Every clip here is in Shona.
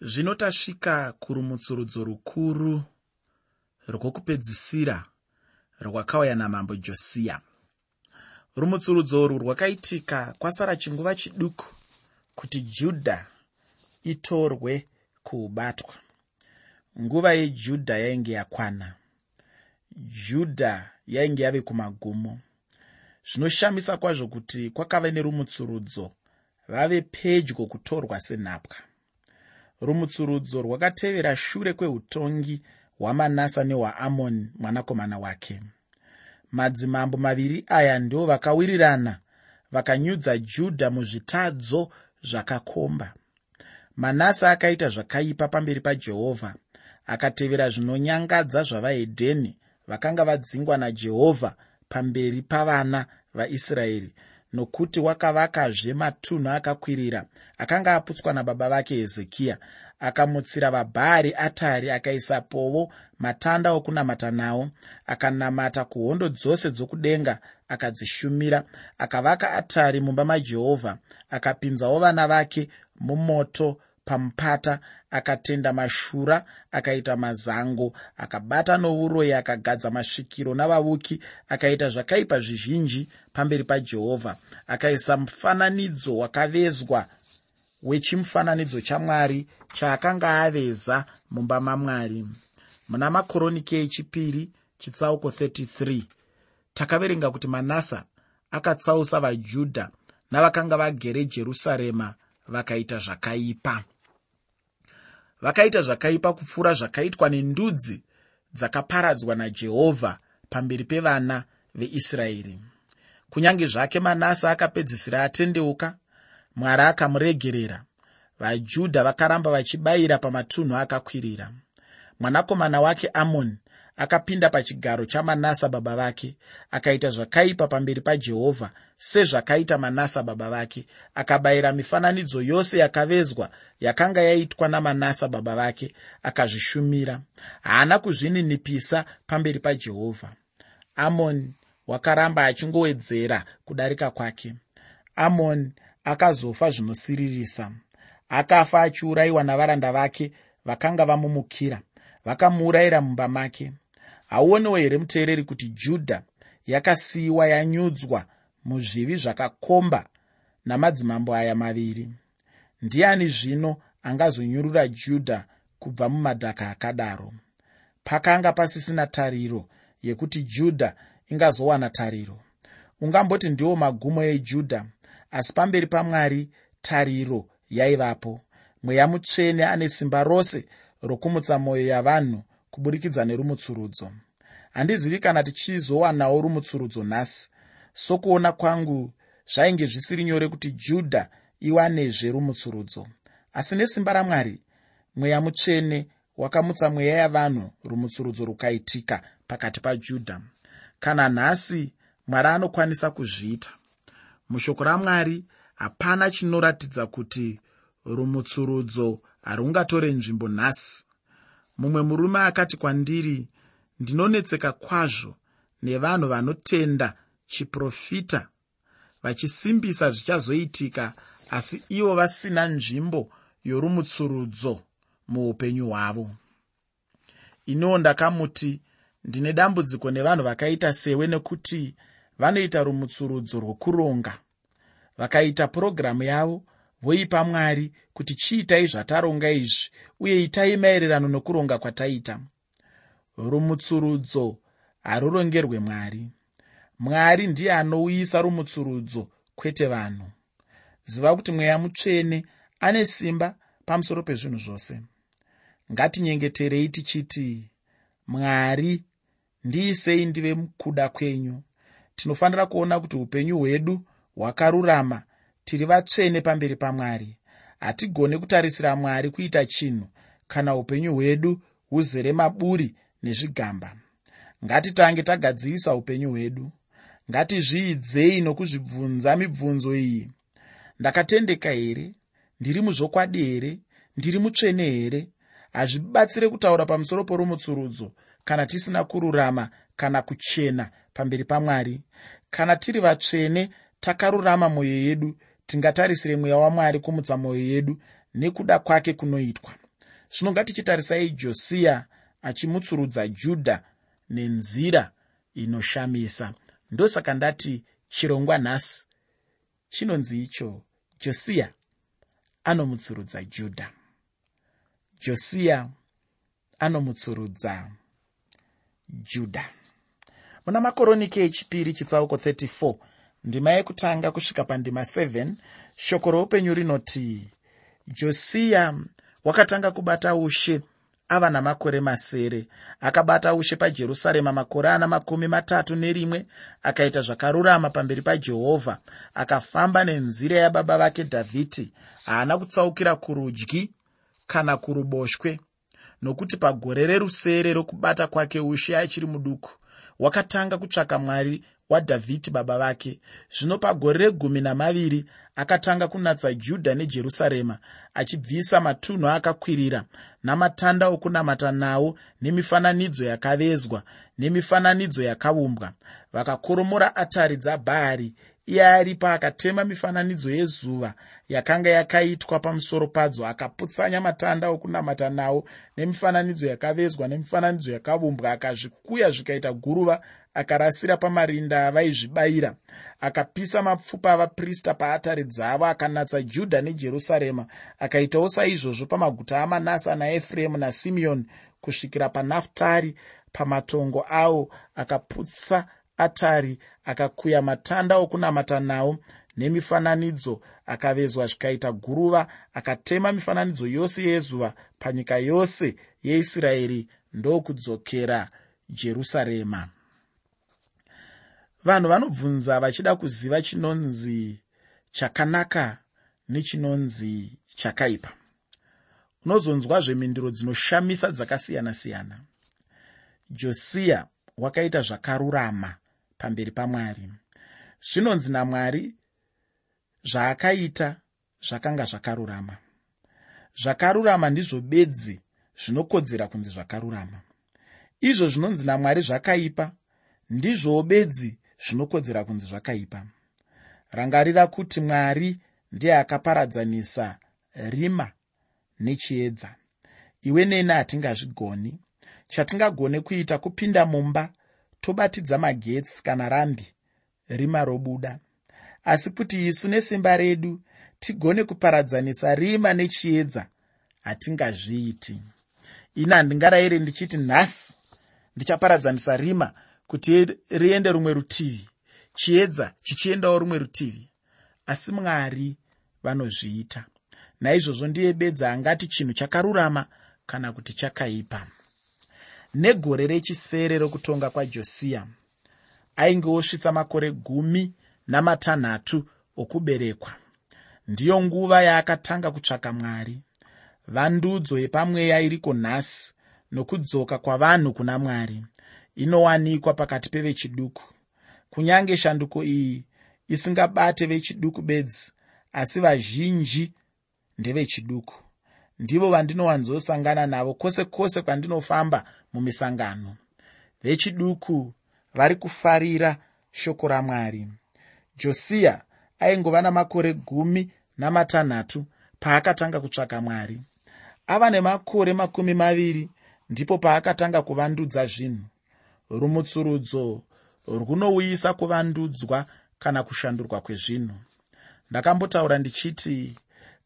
zvino tasvika kurumutsurudzo rukuru rwokupedzisira rwakauya namambo josiya rumutsurudzo urwu rwakaitika kwasara chinguva chiduku kuti judha itorwe kuubatwa. Nguva yejudha yainge yakwana. Judha yainge yave kumagumo. Zvinoshamisa kwazvo kuti kwakava nerumutsurudzo vave pedyo kutorwa senhapwa rumutsurudzo rwakatevera shure kweutongi hwamanasa nehwaamoni mwanakomana wake. Madzimambo maviri aya ndo vakawirirana vakanyudza judha muzvitadzo zvakakomba. Manasa akaita zvakaipa pamberi pajehovha akatevera zvinonyangadza zvavahedheni vakanga vadzingwa najehovha pamberi pavana vaisraeri nokuti wakavakazve matunhu akakwirira akanga aputswa nababa vake hezekiya akamutsira vabhaari atari akaisapowo matanda okunamata nawo akanamata kuhondo dzose dzokudenga akadzishumira akavaka atari mumba majehovha akapinzawo vana vake mumoto pamupata akatenda mashura akaita mazango akabata nouroyi akagadza masvikiro navavuki akaita zvakaipa zvizhinji pamberi pajehovha akaisa mufananidzo wakavezwa wechimufananidzo chamwari chaakanga aveza mumba mamwari. Muna makoroniki echipiri chitsauko 33 takaverenga kuti manasa akatsausa vajudha navakanga vagere jerusarema vakaita zvakaipa vakaita zvakaipa kupfuura zvakaitwa nendudzi dzakaparadzwa najehovha pamberi pevana veisraeri. Kunyange zvake manasa akapedzisira atendeuka mwari akamuregerera vajudha vakaramba vachibayira pamatunhu akakwirira. Mwanakomana wake amoni akapinda pachigaro chamanasa baba vake akaita zvakaipa pamberi pajehovha sezvakaita manasa baba vake. Akabayira mifananidzo yose yakavezwa yakanga yaitwa namanasa baba vake akazvishumira. Haana kuzvininipisa pamberi pajehovha. Amoni wakaramba achingowedzera kudarika kwake. Amoni akazofa zvinosiririsa. Akafa achiurayiwa navaranda vake vakanga vamumukira vakamuurayira mumba make hauonewo here muteereri kuti judha yakasiyiwa yanyudzwa muzvivi zvakakomba namadzimambo aya maviri? Ndiani zvino angazonyurura judha kubva mumadhaka akadaro? Pakanga pasisina tariro yekuti judha ingazowana tariro. Ungamboti ndiwo magumo ejudha asi pamberi pamwari tariro yaivapo. Mweya mutsvene ane simba rose rokumutsa mwoyo yavanhu kuburikidza nerumutsurudzo. Handizivi kana tichizowanawo rumutsurudzo nhasi. Sokuona kwangu zvainge zvisiri nyore kuti judha iwanezve rumutsurudzo. Asi nesimba ramwari mweya mutsvene wakamutsa mweya yavanhu rumutsurudzo rukaitika pakati pajudha kana nhasi mwari anokwanisa kuzviita mushoko ramwari hapana chinoratidza kuti rumutsurudzo harungatore nzvimbo nhasi mumwe murume akati kwandiri ndinonetseka kwazvo nevanhu vanotenda chiprofita vachisimbisa zvichazoitika asi ivo vasina nzvimbo yorumutsurudzo muupenyu hwavo. Iniwo ndakamuti ndine dambudziko nevanhu vakaita sewe nekuti vanoita rumutsurudzo rwokuronga. Vakaita purogiramu yavo voipa mwari kuti chiitai zvataronga izvi uye itai maererano nokuronga kwataita. Rumutsurudzo harurongerwe mwari. Mwari ndiye anouyisa rumutsurudzo kwete vanhu. Ziva kuti mweya mutsvene ane simba pamusoro pezvinhu zvose. Ngatinyengeterei tichiti mwari ndiisei ndive kuda kwenyu. Tinofanira kuona kuti upenyu hwedu hwakarurama tiri vatsvene pamberi pamwari. Hatigone kutarisira mwari kuita chinhu kana upenyu hwedu huzere maburi nezvigamba. Ngatitange tagadzirisa upenyu hwedu. Ngatizviidzei nokuzvibvunza mibvunzo iyi. Ndakatendeka here? Ndiri muzvokwadi here? Ndiri mutsvene here? Hazvibatsire kutaura pamusoro porumutsurudzo kana tisina kururama kana kuchena pamberi pamwari. Kana tiri vatsvene takarurama mwoyo yedu tingatarisire mweya wamwari kumutsa mwoyo yedu nekuda kwake kunoitwa. Zvino ngatichitarisai josiya achimutsurudza judha nenzira inoshamisa. Ndosaka ndati chirongwa nhasi chinonzi icho josiya anomutsurudza judha josiya anomutsurudza judha muna makoroniki echipiri chitsauko 34 ndima yekutanga kusvika pandima 7 shoko roupenyu rinoti josiya wakatanga kubata ushe ava namakore masere. Akabata ushe pajerusarema makore ana makumi matatu nerimwe akaita zvakarurama pamberi pajehovha. Akafamba nenzira yababa vake dhavhidhi. Haana kutsaukira kurudyi kana kuruboshwe nokuti pagore rerusere rokubata kwake ushe achiri muduku. Wakatanga kutsvaka mwari wadhavhidhi baba vake. Zvino pagore regumi namaviri akatanga kunatsa judha nejerusarema achibvisa matunhu akakwirira namatanda okunamata nawo nemifananidzo yakavezwa nemifananidzo yakaumbwa. Vakakoromora atari dzabhaari iye aripa akatema mifananidzo yezuva yakanga yakaitwa pamusoro padzo akaputsanya matanda okunamata nawo nemifananidzo yakavezwa nemifananidzo yakaumbwa akazvikuya zvikaita guruva akarasira pamarinda avaizvibayira akapisa mapfupa avaprista paatari dzavo akanatsa judha nejerusarema akaitawo saizvozvo pamaguta amanasa naefuremu nasimeoni kusvikira panaftari pamatongo avo akaputsa atari akakuya matanda okunamata nawo nemifananidzo akavezwa zvikaita guruva akatema mifananidzo yose yezuva panyika yose yeisraeri ndokudzokera jerusarema vanhu vanobvunza vachida kuziva chinonzi chakanaka nechinonzi chakaipa. Unozonzwa zvemhinduro dzinoshamisa dzakasiyana-siyana. Josiya wakaita zvakarurama pamberi pamwari. Zvinonzi namwari zvaakaita zvakanga zvakarurama. Zvakarurama ndizvo bedzi zvinokodzera kunzi zvakarurama. Izvo zvinonzi namwari zvakaipa ndizvowo bedzi zvinokodzera kunzi zvakaipa. Rangarira kuti mwari ndiye akaparadzanisa rima nechiedza. Iwe neni hatingazvigoni. Chatingagone kuita kupinda mumba tobatidza magetsi kana rambi rima robuda. Asi kuti isu nesimba redu tigone kuparadzanisa rima nechiedza hatingazviiti. Ini handingarayiri ndichiti nhasi ndichaparadzanisa rima kuti riende rumwe rutivi. Chiedza chichiendawo rumwe rutivi. Asi mwari vanozviita. Naizvozvo ndiye bedza angati chinhu chakarurama kana kuti chakaipa. Negore rechisere rokutonga kwajosiya ainge osvitsa makore gumi namatanhatu okuberekwa. Ndiyo nguva yaakatanga kutsvaka mwari. Vandudzo yepamweya iriko nhasi nokudzoka kwavanhu kuna mwari inowanikwa pakati pevechiduku. Kunyange shanduko iyi isingabate vechiduku bedzi asi vazhinji ndevechiduku. Ndivo vandinowanzosangana navo kwose kwose kwandinofamba mumisangano. Vechiduku vari kufarira shoko ramwari. Josiya aingova namakore gumi namatanhatu paakatanga kutsvaka mwari. Ava nemakore makumi maviri ndipo paakatanga kuvandudza zvinhu rumutsurudzo runouyisa kuvandudzwa kana kushandurwa kwezvinhu. Ndakambotaura ndichiti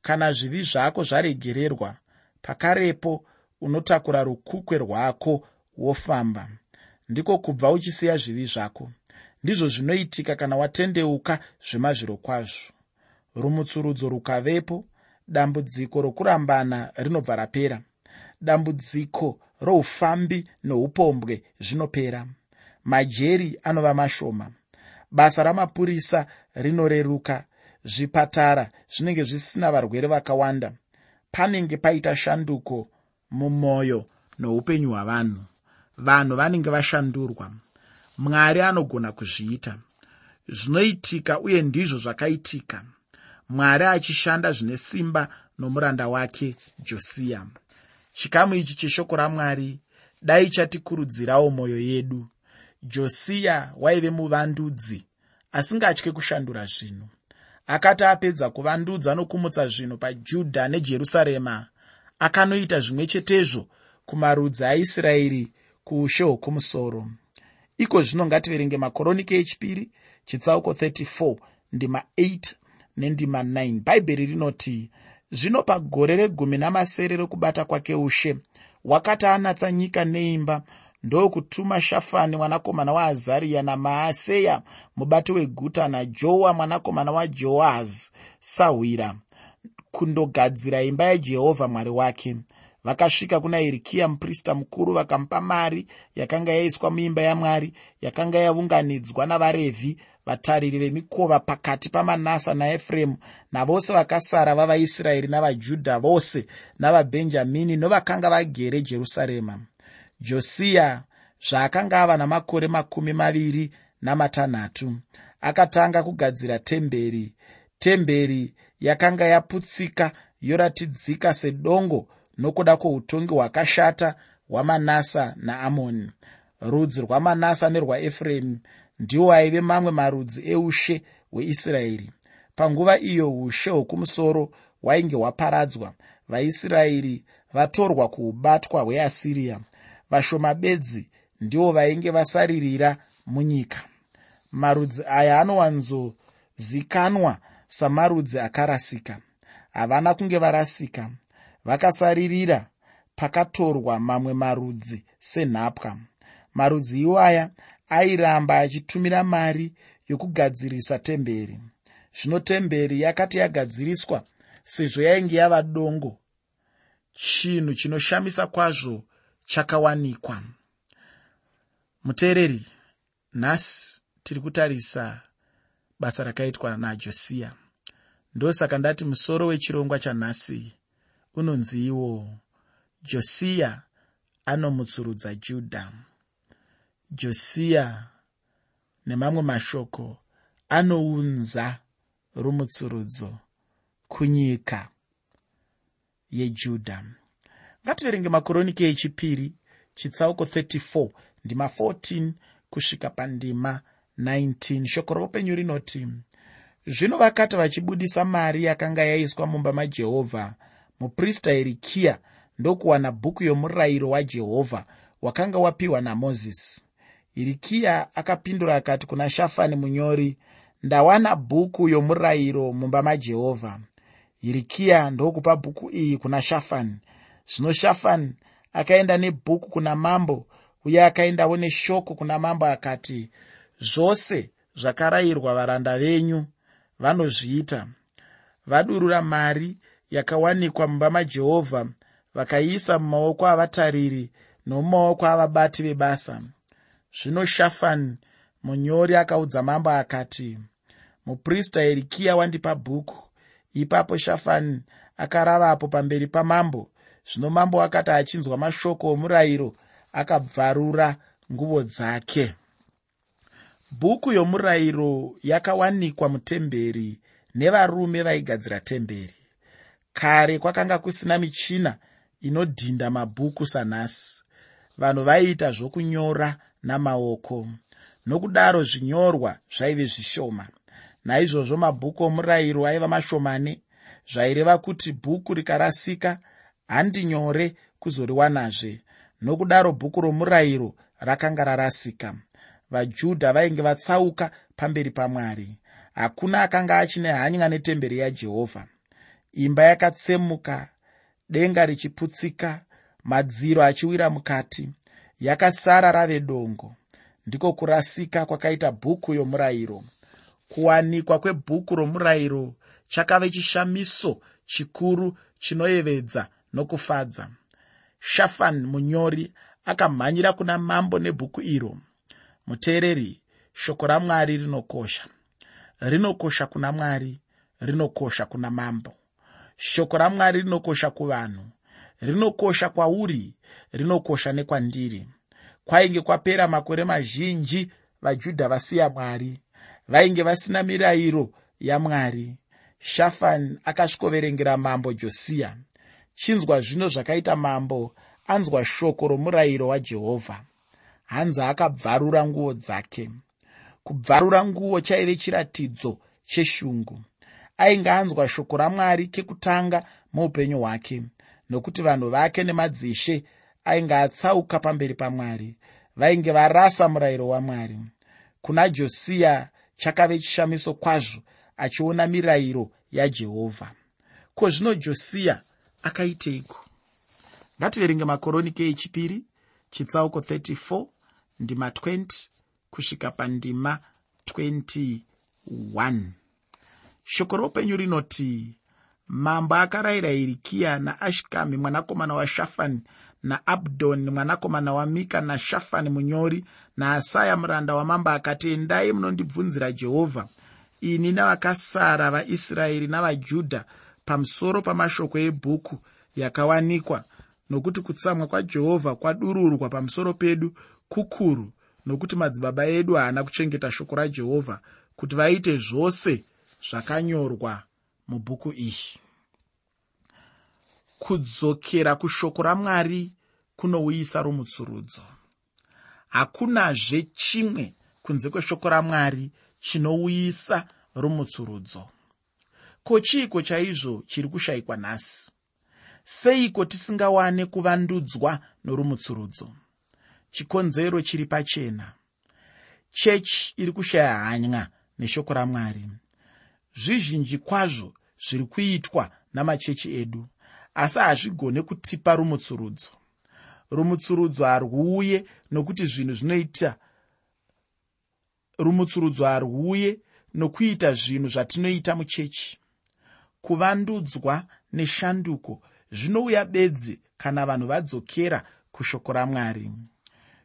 kana zvivi zvako zvaregererwa pakarepo unotakura rukukwe rwako wofamba. Ndiko kubva uchisiya zvivi zvako. Ndizvo zvinoitika kana watendeuka zvemazviro kwazvo. Rumutsurudzo rukavepo. Dambudziko rokurambana rinobva rapera. Dambudziko roufambi noupombwe zvinopera. Majeri anova mashoma. Basa ramapurisa rinoreruka. Zvipatara zvinenge zvisina varwere vakawanda. Panenge paita shanduko mumwoyo noupenyu hwavanhu. Vanhu vanenge vashandurwa. Mwari anogona kuzviita. Zvinoitika uye ndizvo zvakaitika. Mwari achishanda zvine simba nomuranda wake josiya chikamu ichi cheshoko ramwari dai chatikurudzirawo mwoyo yedu. Josiya waive muvandudzi asingatye kushandura zvinhu. Akati apedza kuvandudza nokumutsa zvinhu pajudha nejerusarema akanoita zvimwe chetezvo kumarudzi aisraeri kuushe hwokumusoro. Iko zvino ngativerenge makoronike echipiri chitsauko 34 ndima 8 nendima 9 bhaibheri rinoti zvino pagore regumi namasere rokubata kwake ushe wakati anatsa nyika neimba ndokutuma shafani mwanakomana waazariya namaaseya mubati weguta najoa mwanakomana wajoahazi sahwira kundogadzira imba yajehovha mwari wake. Vakasvika kuna hirikiya muprista mukuru vakamupa mari yakanga yaiswa muimba yamwari yakanga yaunganidzwa navarevhi vatariri vemikova pakati pamanasa naefuremu navose vakasara vavaisraeri navajudha vose navabhenjamini novakanga vagere jerusarema. Josiya zvaakanga ava namakore makumi maviri namatanhatu akatanga kugadzira temberi. Temberi yakanga yaputsika yoratidzika sedongo nokuda kwoutongi hwakashata hwamanasa naamoni. Rudzi rwamanasa nerwaefuremu ndiwo aive mamwe marudzi eushe hweisraeri. Panguva iyo ushe hwokumusoro hwainge hwaparadzwa vaisraeri vatorwa kuubatwa hweasiriya vashoma bedzi ndivo vainge vasaririra munyika. Marudzi aya anowanzozikanwa samarudzi akarasika. Havana kunge varasika. Vakasaririra pakatorwa mamwe marudzi senhapwa. Marudzi iwaya airamba achitumira mari yokugadzirisa temberi. Zvino temberi yakati yagadziriswa sezvo yainge yava dongo chinhu chinoshamisa kwazvo chakawanikwa. Muteereri nhasi tiri kutarisa basa rakaitwa najosiya ndosaka ndati musoro wechirongwa chanhasi unonzi iwo josiya anomutsurudza judha josiya nemamwe mashoko anounza rumutsurudzo kunyika yejudha ngativerenge makoroniki echipiri chitsauko 34 ndima 14 kusvika pandima 19 shoko roupenyu rinoti zvino vakati vachibudisa mari yakanga yaiswa mumba majehovha muprista hirikiya ndokuwana bhuku yomurayiro wajehovha wakanga wapiwa namozisi hirikiya akapindura akati kuna shafani munyori ndawana bhuku yomurayiro mumba majehovha hirikiya ndokupa bhuku iyi kuna shafani. Zvino shafani akaenda nebhuku kuna mambo uye akaendawo neshoko kuna mambo akati zvose zvakarayirwa varanda venyu vanozviita. Vadurura mari yakawanikwa mumba majehovha vakaiisa mumaoko avatariri nomumaoko avabati vebasa zvino shafani munyori akaudza mambo akati muprista herikiya wandipa bhuku. Ipapo shafani akaravapo pamberi pamambo. Zvino mambo akati achinzwa mashoko omurayiro akabvarura nguvo dzake. Bhuku yomurayiro yakawanikwa mutemberi nevarume vaigadzira temberi. Kare kwakanga kusina michina inodhinda mabhuku sanhasi. Vanhu vaiita zvokunyora namaoko. Nokudaro zvinyorwa zvaive zvishoma. Naizvozvo mabhuku omurayiro aiva mashomane zvaireva kuti bhuku rikarasika handi nyore kuzoriwanazve. Nokudaro bhuku romurayiro rakanga rarasika. Vajudha vainge vatsauka pamberi pamwari. Hakuna akanga achine hanya netemberi yajehovha. Imba yakatsemuka denga richiputsika madziro achiwira mukati yakasara rave dongo. Ndiko kurasika kwakaita bhuku yomurayiro. Kuwanikwa kwebhuku romurayiro chakave chishamiso chikuru chinoyevedza nokufadza. Shafani munyori akamhanyira kuna mambo nebhuku iro. Muteereri shoko ramwari rinokosha. Rinokosha kuna mwari rinokosha kuna mambo. Shoko ramwari rinokosha kuvanhu. Rinokosha kwauri rinokosha nekwandiri. Kwainge kwapera makore mazhinji vajudha vasiya mwari vainge vasina mirayiro yamwari shafani akasvikoverengera mambo josiya. Chinzwa zvino zvakaita mambo anzwa shoko romurayiro wajehovha hanzi akabvarura nguo dzake. Kubvarura nguo chaive chiratidzo cheshungu. Ainge anzwa shoko ramwari kekutanga muupenyu hwake nokuti vanhu vake nemadzishe ainge atsauka pamberi pamwari vainge varasa murayiro wamwari. Kuna josiya chakave chishamiso kwazvo achiona mirayiro yajehovha ko zvino josiya akaiteiko? Ngativerenge makoronike echipiri chitsauko 34 ndima 20 kusvika pandima 21 shoko roupenyu rinoti mambo akarayira hirikiya naashikami mwanakomana washafani naabdhoni mwanakomana wamika nashafani munyori naasaya muranda wamambo akati endai munondibvunzira jehovha ini navakasara vaisraeri navajudha pamusoro pamashoko ebhuku yakawanikwa nokuti kutsamwa kwajehovha kwadururwa pamusoro pedu kukuru nokuti madzibaba edu haana kuchengeta shoko rajehovha kuti vaite zvose zvakanyorwa mubhuku ihi kudzokera kushoko ramwari kunouyisa rumutsurudzo. Hakunazve chimwe kunze kweshoko ramwari chinouyisa rumutsurudzo. Ko chiiko chaizvo chiri kushayikwa nhasi? Seiko tisingawane kuvandudzwa norumutsurudzo? Chikonzero chiri pachena. Chechi iri kushaya hanya neshoko ramwari. Zvizhinji kwazvo zviri kuitwa namachechi edu asi hazvigone kutipa rumutsurudzo. Rumutsurudzo harwuuye nokuti zvinhu zvinoita rumutsurudzo harwuuye nokuita zvinhu zvatinoita muchechi. Kuvandudzwa neshanduko zvinouya bedzi kana vanhu vadzokera kushoko ramwari.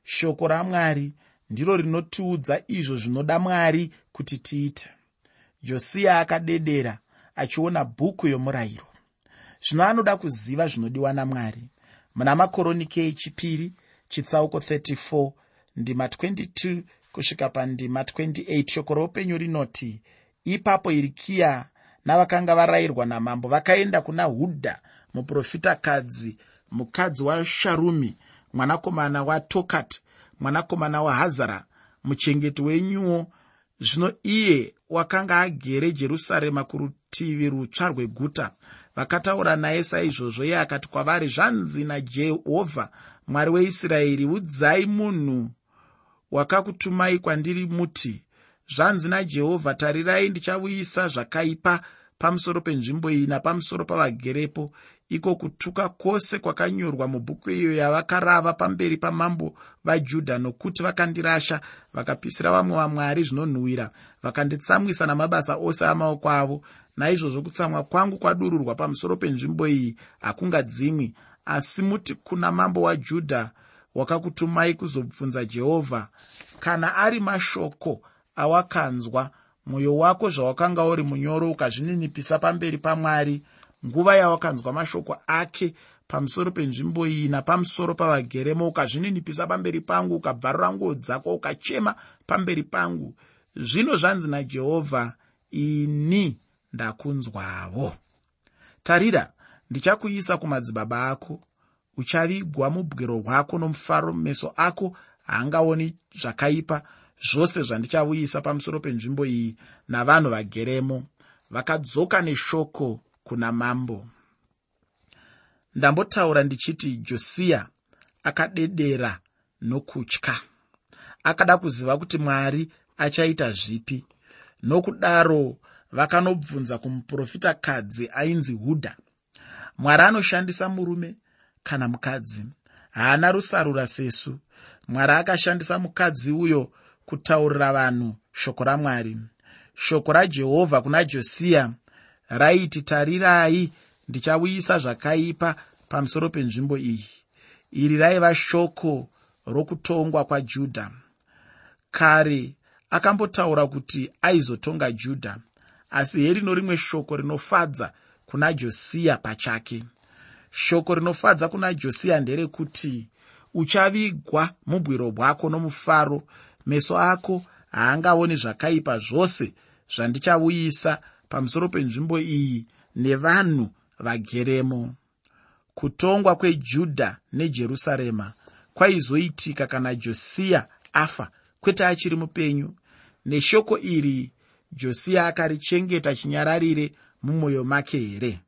Shoko ramwari ndiro rinotiudza izvo zvinoda mwari kuti tiite. Josiya akadedera achiona bhuku yomurayiro zvino anoda kuziva zvinodiwa namwari. Muna makoronike echipiri chitsauko 34 ndima 22 kusvika pandima 28 shoko roupenyu rinoti ipapo irikiya navakanga varayirwa namambo vakaenda kuna hudha muprofitakadzi mukadzi washarumi mwanakomana watokat mwanakomana wahazara muchengeti wenyuo zvino iye wakanga agere jerusarema kurutivi rutsva rweguta vakataura naye saizvozvo. Iye akati kwavari zvanzi najehovha mwari weisraeri udzai munhu wakakutumai kwandiri muti. Zvanzi najehovha tarirai ndichauyisa zvakaipa pamusoro penzvimbo iyi napamusoro pavagerepo. Iko kutuka kwose kwakanyorwa mubhuku iyo yavakarava pamberi pamambo vajudha nokuti vakandirasha vakapisira vamwe vamwari zvinonhuhwira vakanditsamwisa namabasa ose amaoko avo naizvozvo kutsamwa kwangu kwadururwa pamusoro penzvimbo iyi hakungadzimwi asi muti kuna mambo wajudha wakakutumai kuzobvunza jehovha kana ari mashoko awakanzwa mwoyo wako zvawakanga uri munyoro ukazvininipisa pamberi pamwari nguva yawakanzwa mashoko ake pamusoro penzvimbo iyi napamusoro pavageremo ukazvininipisa pamberi pangu ukabvarura nguo dzako ukachema pamberi pangu. Zvino zvanzi najehovha ini ndakunzwavo tarira ndichakuisa kumadzibaba ako. Uchavigwa mubwiro rwako nomufaro meso ako haangaoni zvakaipa zvose zvandichauyisa pamusoro penzvimbo iyi navanhu vageremo vakadzoka neshoko kuna mambo. Ndambotaura ndichiti josiya akadedera nokutya. Akada kuziva kuti mwari achaita zvipi. Nokudaro vakanobvunza kumuprofitakadzi ainzi hudha mwari anoshandisa murume kana mukadzi? Haana rusarura sesu. Mwari akashandisa mukadzi uyo kutaurira vanhu shoko ramwari. Shoko rajehovha kuna josiya raiti tarirai ndichauyisa zvakaipa pamusoro penzvimbo iyi. Iri raiva shoko rokutongwa kwajudha kare akambotaura kuti aizotonga judha asi herino rimwe shoko rinofadza kuna josiya pachake. Shoko rinofadza kuna josiya nderekuti uchavigwa mubwiro bwako nomufaro. Meso ako haangaoni zvakaipa zvose zvandichauyisa pamusoro penzvimbo iyi nevanhu vageremo. Kutongwa kwejudha nejerusarema kwaizoitika kana josiya afa kwete achiri mupenyu. Neshoko iri josiya akarichengeta chinyararire mumwoyo make here?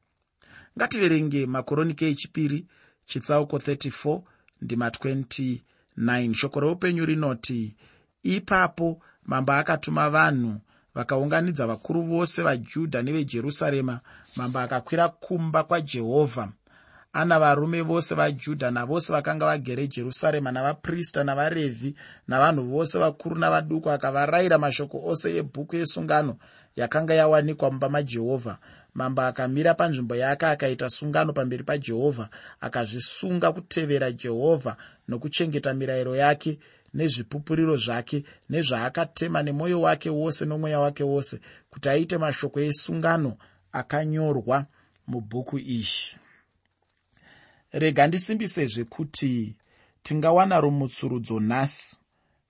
Ngativerenge makoronike echipiri chitsauko 34 ndima 29 shoko reupenyu rinoti ipapo mambo akatuma vanhu vakaunganidza vakuru vose vajudha nevejerusarema mambo akakwira kumba kwajehovha ana varume vose vajudha navose vakanga vagere jerusarema navaprista navarevhi navanhu vose vakuru navaduku akavarayira mashoko ose ebhuku yesungano yakanga yawanikwa mumba majehovha. Mambo akamira panzvimbo yake akaita sungano pamberi pajehovha akazvisunga kutevera jehovha nokuchengeta mirayiro yake nezvipupuriro zvake nezvaakatema nemwoyo wake wose nomweya wake wose kuti aite mashoko esungano akanyorwa mubhuku izhi rega ndisimbisezve kuti tingawana rumutsurudzo nhasi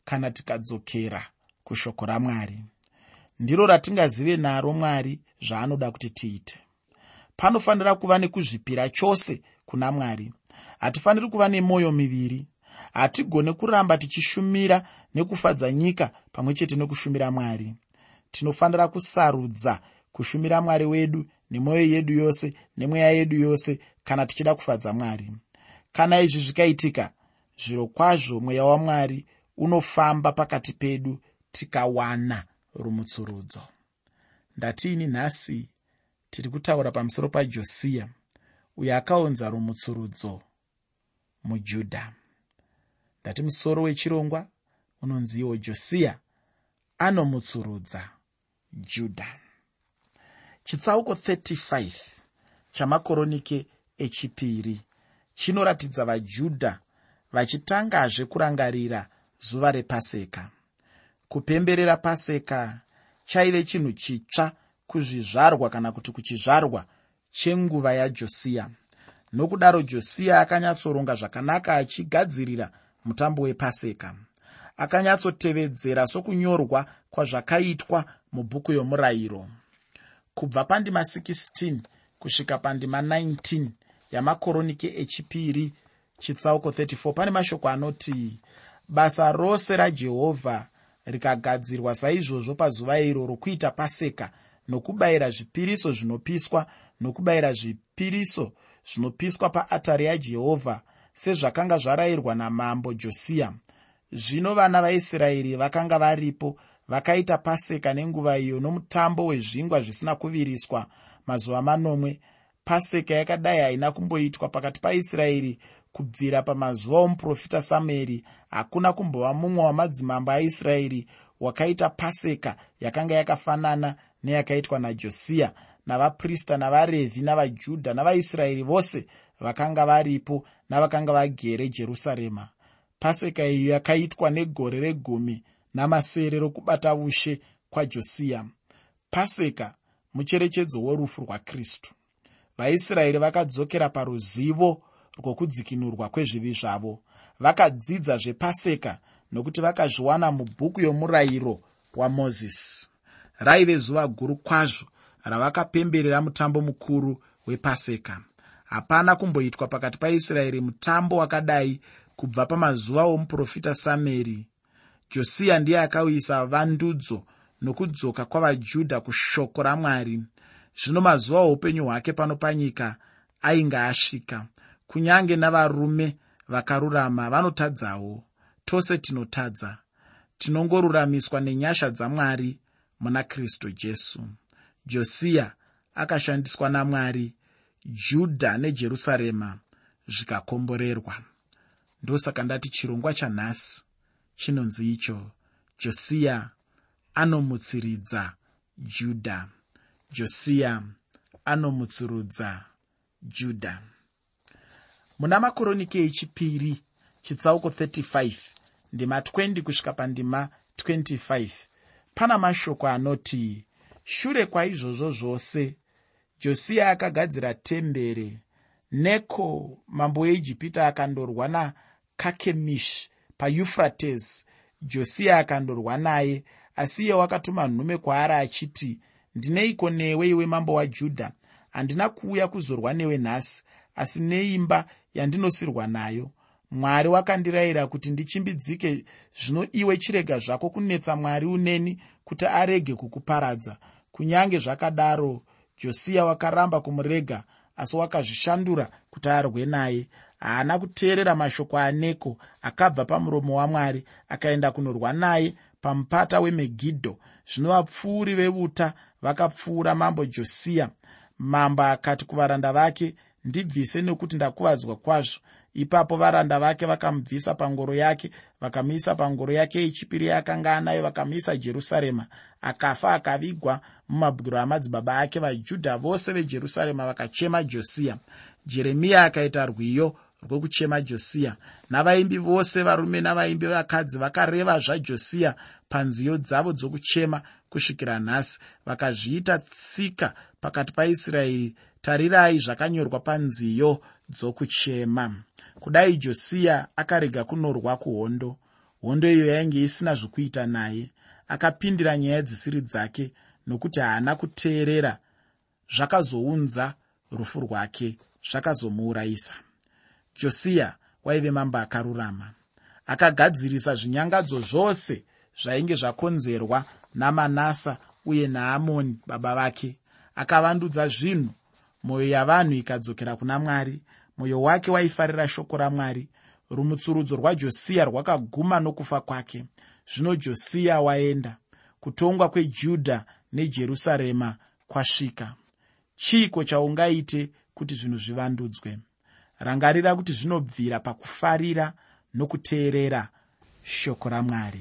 kana tikadzokera kushoko ramwari. Ndiro ratingazive naro mwari zvaanoda kuti tiite. Panofanira kuva nekuzvipira chose kuna mwari. Hatifaniri kuva nemwoyo miviri. Hatigone kuramba tichishumira nekufadza nyika pamwe chete nekushumira mwari. Tinofanira kusarudza kushumira mwari wedu nemwoyo yedu yose nemweya yedu yose kana tichida kufadza mwari. Kana izvi zvikaitika zviro kwazvo mweya wamwari unofamba pakati pedu tikawana rumutsurudzo. Ndatiini nhasi tiri kutaura pamusoro pajosiya uyo akaunza rumutsurudzo mujudha ndati musoro wechirongwa unonziwo josiya anomutsurudza judha chitsauko 35 chamakoronike echipiri. Chinoratidza vajudha vachitangazve kurangarira zuva repaseka. Kupemberera paseka chaive chinhu chitsva kuzvizvarwa kana kuti kuchizvarwa chenguva yajosiya. Nokudaro josiya akanyatsoronga zvakanaka achigadzirira mutambo wepaseka. Akanyatsotevedzera sokunyorwa kwazvakaitwa mubhuku yomurayiro. Kubva pandima 16 kusvika pandima 19 yamakoronike echipiri chitsauko 34 pane mashoko anoti basa rose rajehovha rikagadzirwa saizvozvo pazuva iro rokuita paseka nokubayira zvipiriso zvinopiswa nokubayira zvipiriso zvinopiswa paatari yajehovha sezvakanga zvarayirwa namambo josiya zvino vana vaisraeri vakanga varipo vakaita paseka nenguva iyo nomutambo wezvingwa zvisina kuviriswa mazuva manomwe paseka yakadai haina kumboitwa pakati paisraeri kubvira pamazuva omuprofita samueri hakuna kumbova mumwe wamadzimambo aisraeri wakaita paseka yakanga yakafanana neyakaitwa najosiya navaprista navarevhi navajudha navaisraeri vose vakanga varipo navakanga vagere jerusarema. Paseka iyo yakaitwa negore regumi namasere rokubata ushe kwajosiya. Paseka mucherechedzo worufu rwakristu vaisraeri vakadzokera paruzivo rwokudzikinurwa kwezvivi zvavo. Vakadzidza zvepaseka nokuti vakazviwana mubhuku yomurayiro wamozisi. Raive zuva guru kwazvo ravakapemberera mutambo mukuru wepaseka. Hapana kumboitwa pakati paisraeri mutambo wakadai kubva pamazuva omuprofita samueri josiya ndiye akauyisa vandudzo nokudzoka kwavajudha kushoko ramwari zvino mazuva oupenyu hwake pano panyika ainge asvika. Kunyange navarume vakarurama vanotadzawo tose tinotadza. Tinongoruramiswa nenyasha dzamwari muna kristu jesu. Josiya akashandiswa namwari judha nejerusarema zvikakomborerwa. Ndosaka ndati chirongwa chanhasi chinonzi icho josiya anomutsiridza judha josiya anomutsurudza judha muna makoronike echipiri chitsauko 35 ndima 20 kusvika pandima 25 pana mashoko anoti shure kwaizvozvo zvose josiya akagadzira tembere. Neko mambo weijipita akandorwa nakakemish paeufrates josiya akandorwa naye asi iye wakatuma nhume kwaari achiti ndineiko newe iwe mambo wajudha handina kuuya kuzorwa newe nhasi asi neimba yandinosirwa nayo. Mwari wakandirayira kuti ndichimbidzike zvino iwe chirega zvako kunetsa mwari uneni kuti arege kukuparadza. Kunyange zvakadaro josiya wakaramba kumurega asi wakazvishandura kuti arwe naye. Haana kuteerera mashoko aneko akabva pamuromo wamwari akaenda kunorwa naye pamupata wemegidho zvino vapfuuri veuta vakapfuura mambo josiya mambo akati kuvaranda vake ndibvise nekuti ndakuvadzwa kwazvo. Ipapo varanda vake vakamubvisa pangoro yake vakamuisa pangoro yake yechipiri yaakanga anayo vakamuisa jerusarema. Akafa akavigwa mumabwiro amadzibaba ake vajudha vose vejerusarema vakachema josiya jeremiya akaita rwiyo rwokuchema josiya navaimbi vose varume navaimbi vakadzi vakareva zvajosiya panziyo dzavo dzokuchema kusvikira nhasi. Vakazviita tsika pakati paisraeri tarirai zvakanyorwa panziyo dzokuchema. Kudai josiya akarega kunorwa kuhondo. Hondo iyo yainge isina zvokuita naye. Akapindira nyaya dzisiri dzake nokuti haana kuteerera. Zvakazounza rufu rwake zvakazomuurayisa. Josiya waive mambo akarurama. Akagadzirisa zvinyangadzo zvose zvainge zvakonzerwa namanasa uye naamoni baba vake akavandudza zvinhu mwoyo yavanhu ikadzokera kuna mwari mwoyo wake waifarira shoko ramwari rumutsurudzo rwajosiya rwakaguma nokufa kwake. Zvino josiya waenda kutongwa kwejudha nejerusarema kwasvika. Chiiko chaungaite kuti zvinhu zvivandudzwe? Rangarira kuti zvinobvira pakufarira nokuteerera shoko ramwari